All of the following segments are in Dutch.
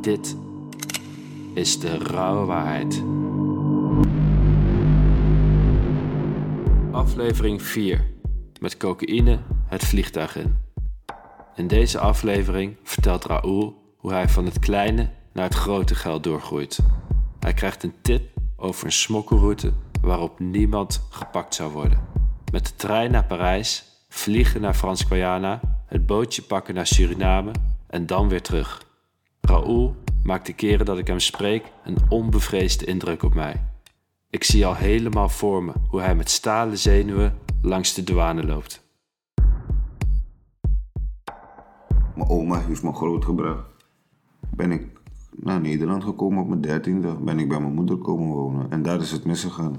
Dit is de rauwe waarheid. Aflevering 4. Met cocaïne het vliegtuig in. In deze aflevering vertelt Raoul hoe hij van het kleine naar het grote geld doorgroeit. Hij krijgt een tip over een smokkelroute waarop niemand gepakt zou worden. Met de trein naar Parijs, vliegen naar Frans-Guyana, het bootje pakken naar Suriname en dan weer terug. Raoul maakt de keren dat ik hem spreek een onbevreesde indruk op mij. Ik zie al helemaal voor me hoe hij met stalen zenuwen langs de douane loopt. Mijn oma heeft me grootgebracht. Ben ik naar Nederland gekomen op mijn dertiende. Ben ik bij mijn moeder komen wonen. En daar is het misgegaan.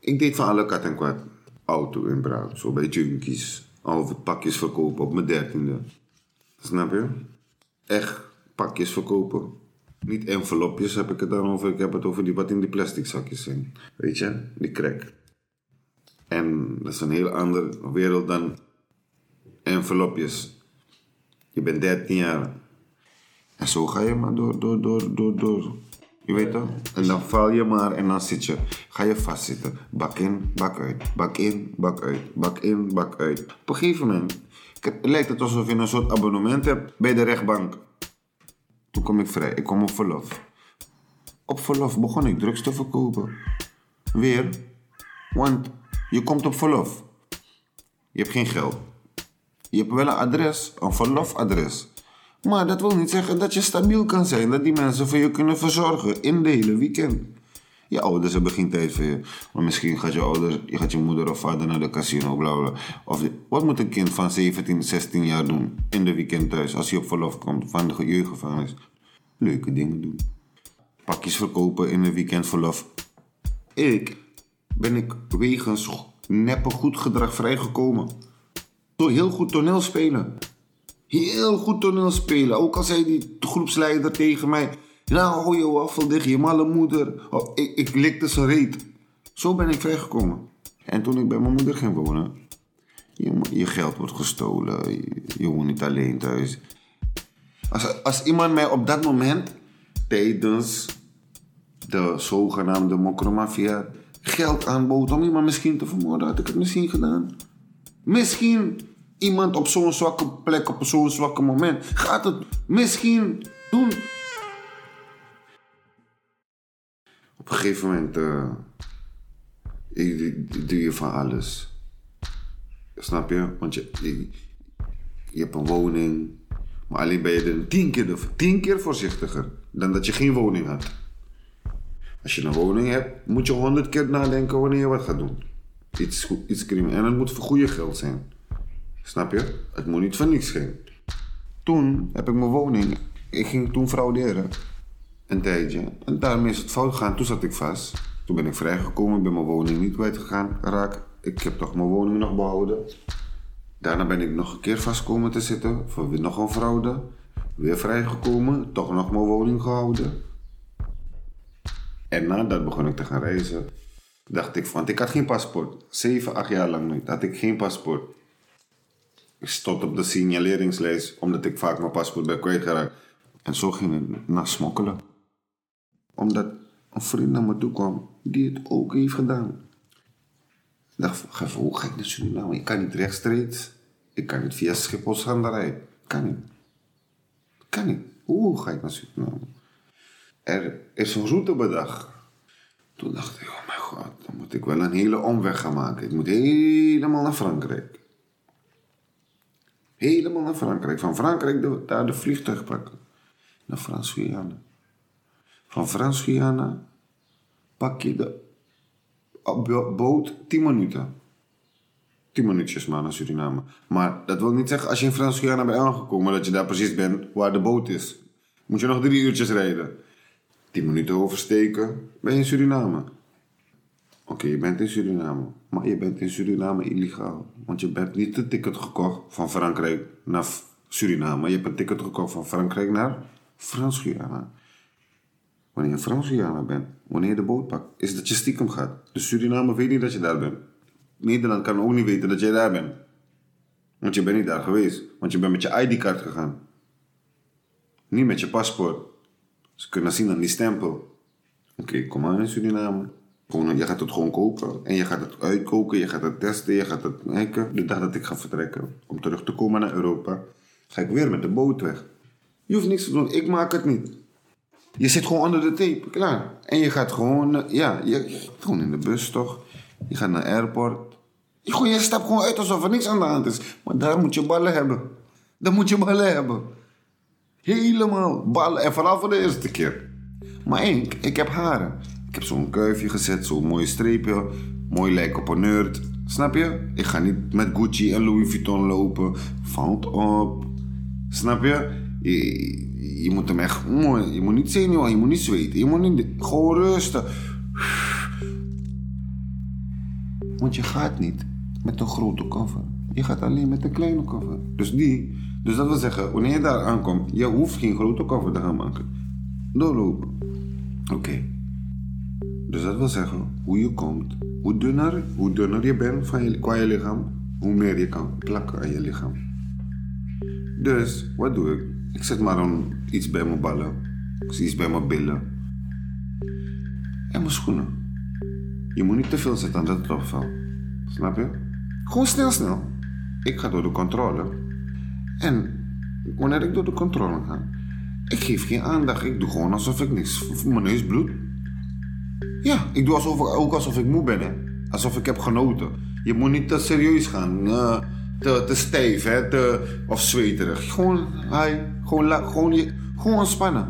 Ik deed van alle kat en kwad. Auto inbraak, zo bij junkies. Halve pakjes verkopen op mijn dertiende. Snap je? Echt pakjes verkopen. Niet envelopjes heb ik het dan over. Ik heb het over die wat in die plastic zakjes zijn. Weet je? Die crack. En dat is een heel andere wereld dan envelopjes. Je bent 13 jaar. En zo ga je maar door, door, door, door, door. Je weet toch? En dan val je maar en dan zit je. Ga je vastzitten. Bak in, bak uit. Bak in, bak uit. Bak in, bak uit. Op een gegeven moment lijkt het alsof je een soort abonnement hebt bij de rechtbank. Kwam ik vrij. Ik kwam op verlof. Op verlof begon ik drugs te verkopen. Weer. Want je komt op verlof. Je hebt geen geld. Je hebt wel een adres, een verlofadres. Maar dat wil niet zeggen dat je stabiel kan zijn, dat die mensen voor je kunnen verzorgen in de hele weekend. Je ouders hebben geen tijd voor je. Misschien gaat je ouder, je gaat je moeder of vader naar de casino, bla. Of wat moet een kind van 17, 16 jaar doen in de weekend thuis als hij op verlof komt van de jeugdgevangenis? Leuke dingen doen. Pakjes verkopen in een weekendverlof. Ik ben ik wegens neppe goed gedrag vrijgekomen. Heel goed toneel spelen. Heel goed toneel spelen. Ook al zei die groepsleider tegen mij... Nou, hou je wafel dicht, je malle moeder. Oh, ik, ik likte zijn reet. Zo ben ik vrijgekomen. En toen ik bij mijn moeder ging wonen... Je, je geld wordt gestolen. Je, je woont niet alleen thuis. Als, als iemand mij op dat moment... Tijdens de zogenaamde mokromafia... Geld aanbood om iemand misschien te vermoorden... Had ik het misschien gedaan. Misschien iemand op zo'n zwakke plek, op zo'n zwakke moment, gaat het misschien doen. Op een gegeven moment uh, doe je van alles. Snap je? Want je, je, je, hebt een woning, maar alleen ben je er tien keer, tien keer voorzichtiger dan dat je geen woning had. Als je een woning hebt, moet je honderd keer nadenken wanneer je wat gaat doen. Iets, iets crimineel. En het moet voor goede geld zijn. Snap je? Het moet niet van niks zijn. Toen heb ik mijn woning. Ik ging toen frauderen. Een tijdje. En daarmee is het fout gegaan. Toen zat ik vast. Toen ben ik vrijgekomen. Ik ben mijn woning niet kwijtgegaan. Raak. Ik heb toch mijn woning nog behouden. Daarna ben ik nog een keer vast komen te zitten. Voor weer nog een fraude. Weer vrijgekomen. Toch nog mijn woning gehouden. En nadat begon ik te gaan reizen. Dacht ik, want ik had geen paspoort. Zeven, acht jaar lang niet. Had ik geen paspoort. Ik stond op de signaleringslijst omdat ik vaak mijn paspoort ben kwijtgeraakt. En zo ging het naar smokkelen. Omdat een vriend naar me toe kwam die het ook heeft gedaan. Ik dacht, hoe ga ik naar Suriname? Ik kan niet rechtstreeks. Ik kan niet via Schiphol-Schanderij. Kan niet. Kan niet. Hoe ga ik naar Suriname? Er is een route bedacht. Toen dacht ik, oh mijn god, dan moet ik wel een hele omweg gaan maken. Ik moet helemaal naar Frankrijk. Helemaal naar Frankrijk. Van Frankrijk daar de vliegtuig pakken. Naar Frans-Guyana. Van Frans-Guyana pak je de boot 10 minuten. 10 minuutjes maar naar Suriname. Maar dat wil niet zeggen als je in Frans-Guyana bent aangekomen dat je daar precies bent waar de boot is. Moet je nog drie uurtjes rijden. 10 minuten oversteken, ben je in Suriname. Oké, je bent in Suriname. Maar je bent in Suriname illegaal. Want je hebt niet een ticket gekocht van Frankrijk naar Suriname. Je hebt een ticket gekocht van Frankrijk naar Frans-Guyana. Wanneer je Frans-Guyana bent, wanneer je de boot pakt, is dat je stiekem gaat. Dus Suriname weet niet dat je daar bent. Nederland kan ook niet weten dat jij daar bent. Want je bent niet daar geweest. Want je bent met je ID-kaart gegaan. Niet met je paspoort. Ze kunnen zien aan die stempel. Oké, kom maar in Suriname. Gewoon, je gaat het gewoon kopen. En je gaat het uitkoken, je gaat het testen, je gaat het kijken. De dag dat ik ga vertrekken, om terug te komen naar Europa, ga ik weer met de boot weg. Je hoeft niks te doen, ik maak het niet. Je zit gewoon onder de tape, klaar. En je gaat gewoon, eh, ja, je, gewoon in de bus toch. Je gaat naar airport. Je, stapt gewoon uit alsof er niks aan de hand is. Maar daar moet je ballen hebben. Daar moet je ballen hebben. Helemaal ballen. En vooral voor de eerste keer. Maar ik, ik heb haren. Ik heb zo'n kuifje gezet, zo'n mooie streepje. Mooi lijken op een nerd. Snap je? Ik ga niet met Gucci en Louis Vuitton lopen. Valt op. Snap je? Je, je moet hem echt. Je moet niet zenuwen, je moet niet zweten. Je moet niet. Gewoon rusten. Want je gaat niet met een grote koffer. Je gaat alleen met een kleine koffer. Dus die. Dus dat wil zeggen, wanneer je daar aankomt, je hoeft geen grote koffer te gaan maken. Doorlopen. Oké. Dus dat wil zeggen, hoe je komt, hoe dunner, hoe dunner je bent van je, qua je lichaam, hoe meer je kan plakken aan je lichaam. Dus, wat doe ik? Ik zet maar een, iets bij mijn ballen, iets bij mijn billen. En mijn schoenen. Je moet niet te veel zetten aan dat het opvalt. Snap je? Gewoon snel, snel. Ik ga door de controle. En wanneer ik door de controle ga, ik geef geen aandacht. Ik doe gewoon alsof ik niks. Mijn neus bloedt. Ja, ik doe alsof, ook alsof ik moe ben. Hè. Alsof ik heb genoten. Je moet niet te serieus gaan. eh, te, te stijf, hè, of zweterig. Gewoon, hi, gewoon, gewoon, gewoon ontspannen.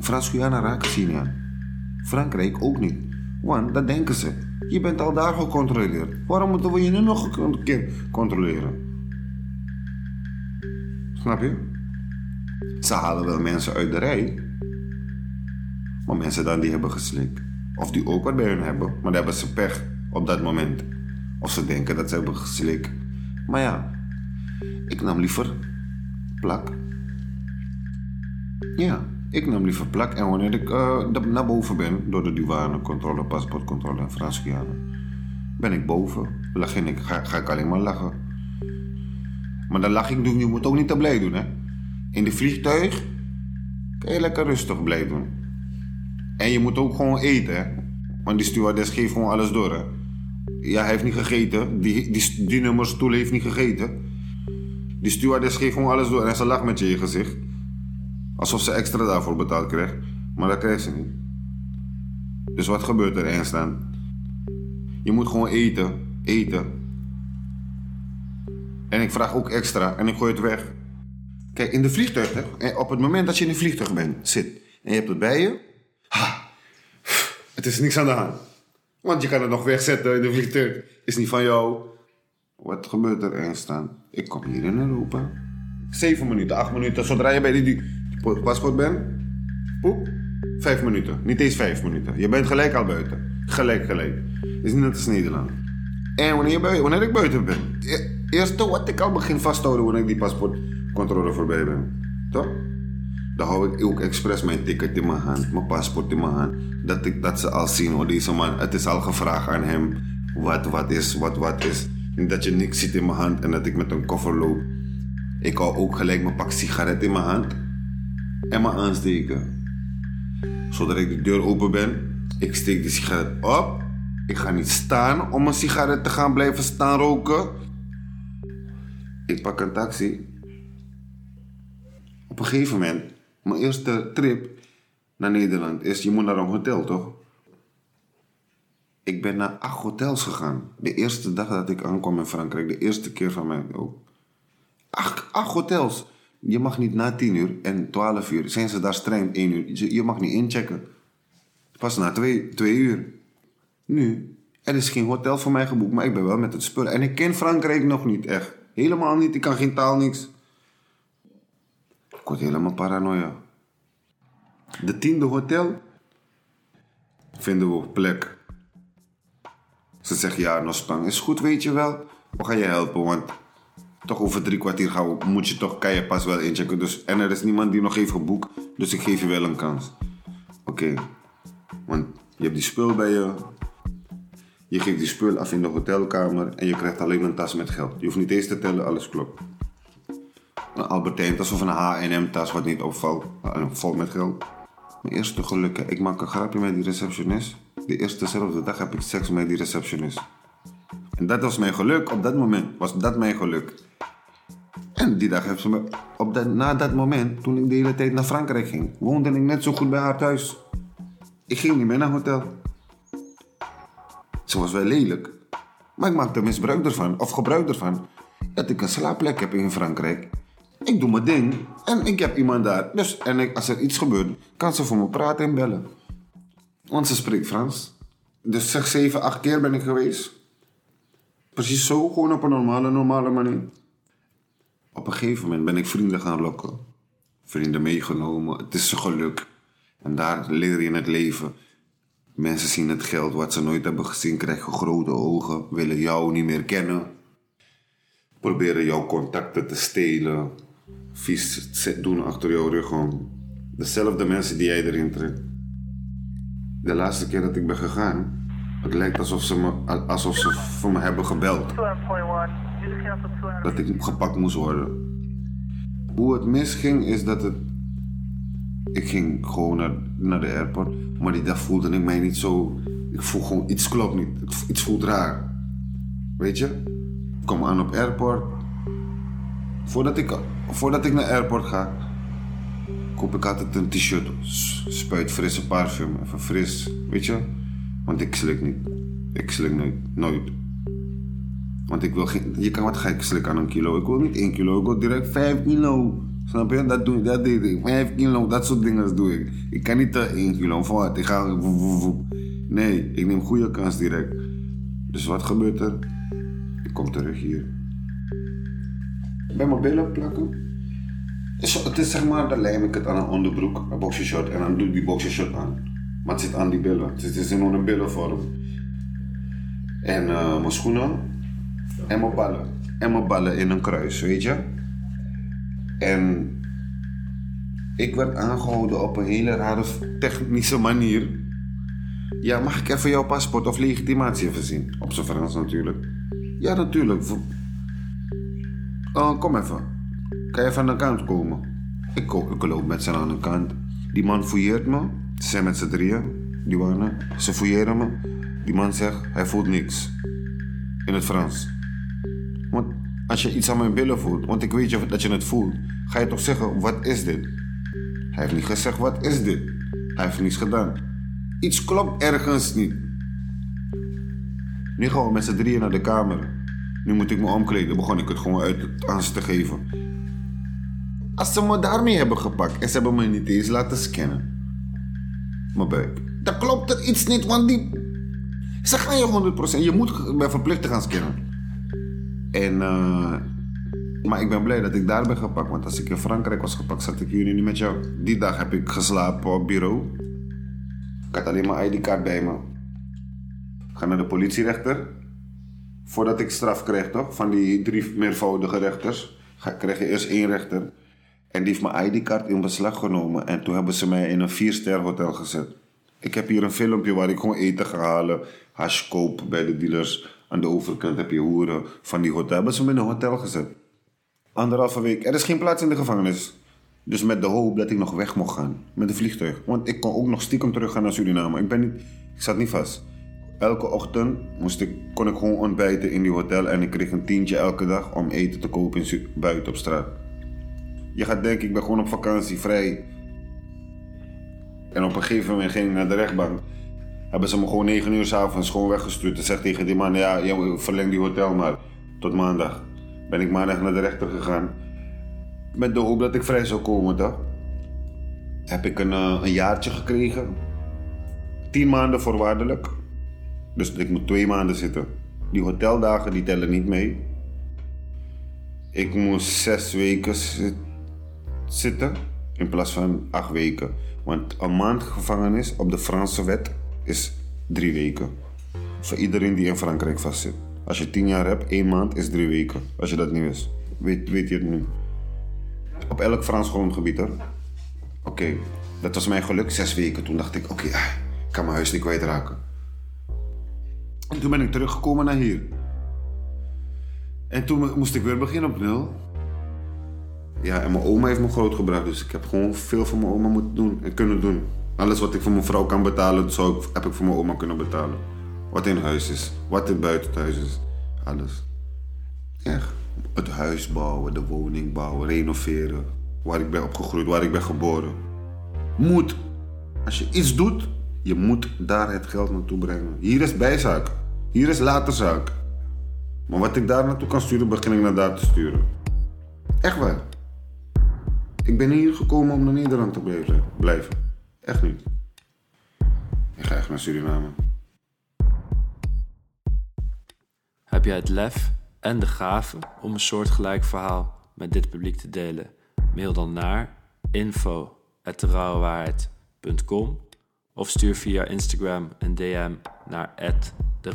Frans-Guyana raken ze niet aan. Frankrijk ook niet. Want dat denken ze. Je bent al daar gecontroleerd. Waarom moeten we je nu nog een keer controleren? Snap je? Ze halen wel mensen uit de rij. Maar mensen dan die hebben geslikt. Of die ook wat bij hun hebben. Maar dan hebben ze pech op dat moment. Of ze denken dat ze hebben geslikt. Maar ja, ik nam liever plak. Ja, ik nam liever plak. En wanneer ik eh, naar boven ben, door de douanecontrole, paspoortcontrole en Frans-Guyana, ben ik boven. Lach ik, ga, ik alleen maar lachen. Maar dan lach ik doen, je moet ook niet te blij doen, hè. In de vliegtuig kan je lekker rustig blij doen. En je moet ook gewoon eten. Want die stewardess geeft gewoon alles door. Ja, hij heeft niet gegeten. Die, die, die nummerstoel heeft niet gegeten. Die stewardess geeft gewoon alles door en ze lacht met je je gezicht. Alsof ze extra daarvoor betaald krijgt. Maar dat krijgt ze niet. Dus wat gebeurt er eindstand? Je moet gewoon eten. Eten. En ik vraag ook extra en ik gooi het weg. Kijk, in de vliegtuig, hè, op het moment dat je in een vliegtuig bent, zit en je hebt het bij je. Ha, het is niks aan de hand. Want je kan het nog wegzetten in de vliegtuig. Is niet van jou. Wat gebeurt er eindstand? Ik kom hier in Europa. Zeven minuten, acht minuten. Zodra je bij die, paspoort bent. Poep. Vijf minuten. Niet eens vijf minuten. Je bent gelijk al buiten. Gelijk, gelijk. Is niet net als Nederland. En wanneer, je bui- wanneer ik buiten ben. e- Eerste wat ik al begin vasthouden wanneer ik die paspoortcontrole voorbij ben. Toch? Dan hou ik ook expres mijn ticket in mijn hand, mijn paspoort in mijn hand. Dat, ik, dat ze al zien, oh deze man, het is al gevraagd aan hem. Wat wat is, wat wat is. En dat je niks ziet in mijn hand en dat ik met een koffer loop. Ik hou ook gelijk mijn pak sigaret in mijn hand. En me aansteken. Zodra ik de deur open ben, ik steek die sigaret op. Ik ga niet staan om een sigaret te gaan blijven staan roken. Ik pak een taxi. Op een gegeven moment, mijn eerste trip naar Nederland is, je moet naar een hotel, toch? Ik ben naar acht hotels gegaan. De eerste dag dat ik aankwam in Frankrijk, de eerste keer van mij ook. Acht, acht hotels. Je mag niet na tien uur en twaalf uur. Zijn ze daar streng één uur. Je- Je mag niet inchecken. Pas na twee, twee uur. Nu, er is geen hotel voor mij geboekt, maar ik ben wel met het spul. En ik ken Frankrijk nog niet echt. Helemaal niet. Ik kan geen taal, niks. Ik word helemaal paranoia. De tiende hotel vinden we plek. Ze zeggen ja, Nospang is goed, weet je wel. We gaan je helpen, want toch over drie kwartier moet je toch, kan je pas wel inchecken. Dus, en er is niemand die nog heeft geboekt, dus ik geef je wel een kans. Oké, want je hebt die spul bij je. Je geeft die spul af in de hotelkamer en je krijgt alleen een tas met geld. Je hoeft niet eens te tellen, alles klopt. Een Albertijn-tas of een H&M-tas wat niet opvalt. Vol met geld. Mijn eerste geluk, hè. ik maak een grapje met die receptionist. De eerste dezelfde dag heb ik seks met die receptionist. En dat was mijn geluk. Op dat moment was dat mijn geluk. En die dag heeft ze me... Op dat, na dat moment, toen ik de hele tijd naar Frankrijk ging... woonde ik net zo goed bij haar thuis. Ik ging niet meer naar hotel. Ze was wel lelijk. Maar ik maakte misbruik ervan, of gebruik ervan. Dat ik een slaapplek heb in Frankrijk. Ik doe mijn ding en ik heb iemand daar. Dus en als er iets gebeurt, kan ze voor me praten en bellen. Want ze spreekt Frans. Dus zeg zeven, acht keer ben ik geweest. Precies zo, gewoon op een normale, normale manier. Op een gegeven moment ben ik vrienden gaan lokken. Vrienden meegenomen. Het is geluk. En daar leer je het leven. Mensen zien het geld wat ze nooit hebben gezien, krijgen grote ogen, willen jou niet meer kennen. Proberen jouw contacten te stelen. Vies doen achter jouw rug om. Dezelfde mensen die jij erin trekt. De laatste keer dat ik ben gegaan, het lijkt alsof ze, me, alsof ze voor me hebben gebeld. Dat ik gepakt moest worden. Hoe het misging is dat het... Ik ging gewoon naar, naar de airport. Maar die dag voelde ik mij niet zo... Ik voel gewoon, iets klopt niet. Iets voelt raar. Weet je? Ik kom aan op airport. Voordat ik, voordat ik naar airport ga, koop ik altijd een t-shirt. Spuit frisse parfum. Even fris. Weet je? Want ik slik niet. Ik slik nooit. Nooit. Want ik wil geen... Je kan wat ga ik slikken aan een kilo. Ik wil niet 1 kilo. Ik wil direct 5 kilo. Snap je? Dat, doe, dat deed ik. 5 kilo. Dat soort dingen doe ik. Ik kan niet 1 kilo. Voor wat? Ik ga... Nee, ik neem goede kans direct. Dus wat gebeurt er? Ik kom terug hier. Bij mijn billen plakken. Het is zeg maar, dan lijm ik het aan een onderbroek, een boxershort. En dan doe ik die boxershort aan. Maar het zit aan die billen. Het is in een billenvorm. En uh, mijn schoenen. En mijn ballen. En mijn ballen in een kruis, weet je. En ik werd aangehouden op een hele rare technische manier. Ja, mag ik even jouw paspoort of legitimatie even zien? Op zijn Frans natuurlijk. Ja, natuurlijk. Uh, kom even. Kan je aan de kant komen? Ik, loop met z'n aan de kant. Die man fouilleert me. Ze zijn met z'n drieën, die waren. Ze fouilleren me. Die man zegt, hij voelt niks. In het Frans. Want als je iets aan mijn billen voelt, want ik weet dat je het voelt, ga je toch zeggen, wat is dit? Hij heeft niet gezegd, wat is dit? Hij heeft niets gedaan. Iets klopt ergens niet. Nu gaan we met z'n drieën naar de kamer. Nu moet ik me omkleden. Begon ik het gewoon uit aan ze te geven. Als ze me daarmee hebben gepakt en ze hebben me niet eens laten scannen. Mijn buik. Dan klopt er iets niet, want die... Ze gaan je 100%. Je moet ben verplicht te gaan scannen. En... Uh... Maar ik ben blij dat ik daar ben gepakt. Want als ik in Frankrijk was gepakt, zat ik hier nu niet met jou. Die dag heb ik geslapen op bureau. Ik had alleen mijn ID-kaart bij me. Ik ga naar de politierechter. Voordat ik straf krijg, toch? Van die drie meervoudige rechters. Krijg je eerst één rechter. En die heeft mijn ID-kaart in beslag genomen. En toen hebben ze mij in een vier-ster hotel gezet. Ik heb hier een filmpje waar ik gewoon eten ga halen. Hash koop bij de dealers. Aan de overkant heb je hoeren van die hotel. Hebben ze me in een hotel gezet. Anderhalve week. Er is geen plaats in de gevangenis. Dus met de hoop dat ik nog weg mocht gaan. Met een vliegtuig. Want ik kon ook nog stiekem terug gaan naar Suriname. Ik, ben niet, ik zat niet vast. Elke ochtend moest ik, kon ik gewoon ontbijten in die hotel. En ik kreeg een tientje elke dag om eten te kopen buiten op straat. Je gaat denken, ik ben gewoon op vakantie, vrij. En op een gegeven moment ging ik naar de rechtbank. Hebben ze me gewoon 9 uur s'avonds gewoon weggestuurd. En zegt tegen die man, ja, verleng die hotel maar tot maandag. Ben ik maandag naar de rechter gegaan. Met de hoop dat ik vrij zou komen, toch? Heb ik een, uh, een jaartje gekregen. 10 maanden voorwaardelijk. Dus ik moet twee maanden zitten. Die hoteldagen die tellen niet mee. Ik moest zes weken zitten in plaats van acht weken. Want een maand gevangenis op de Franse wet is drie weken. Voor iedereen die in Frankrijk vastzit. Als je tien jaar hebt, één maand is drie weken. Als je dat niet wist. Weet, weet je het nu. Op elk Frans grondgebied hoor. Oké, dat was mijn geluk. Zes weken. Toen dacht ik, oké, ah, ik kan mijn huis niet kwijtraken. En toen ben ik teruggekomen naar hier. En toen moest ik weer beginnen op nul. Ja, en mijn oma heeft me grootgebracht. Dus ik heb gewoon veel voor mijn oma moeten doen en kunnen doen. Alles wat ik voor mijn vrouw kan betalen, zou heb ik voor mijn oma kunnen betalen. Wat in huis is, wat in buiten thuis is. Alles. Echt. Het huis bouwen, de woning bouwen, renoveren. Waar ik ben opgegroeid, waar ik ben geboren. Moet. Als je iets doet, je moet daar het geld naartoe brengen. Hier is bijzaak. Hier is laterzaak. Maar wat ik daar naartoe kan sturen, begin ik naar daar te sturen. Echt waar. Ik ben hier gekomen om naar Nederland te blijven. blijven. Echt niet. Ik ga echt naar Suriname. Heb jij het lef en de gave om een soortgelijk verhaal met dit publiek te delen? Mail dan naar info.derouwewaarheid.com of stuur via Instagram een DM naar de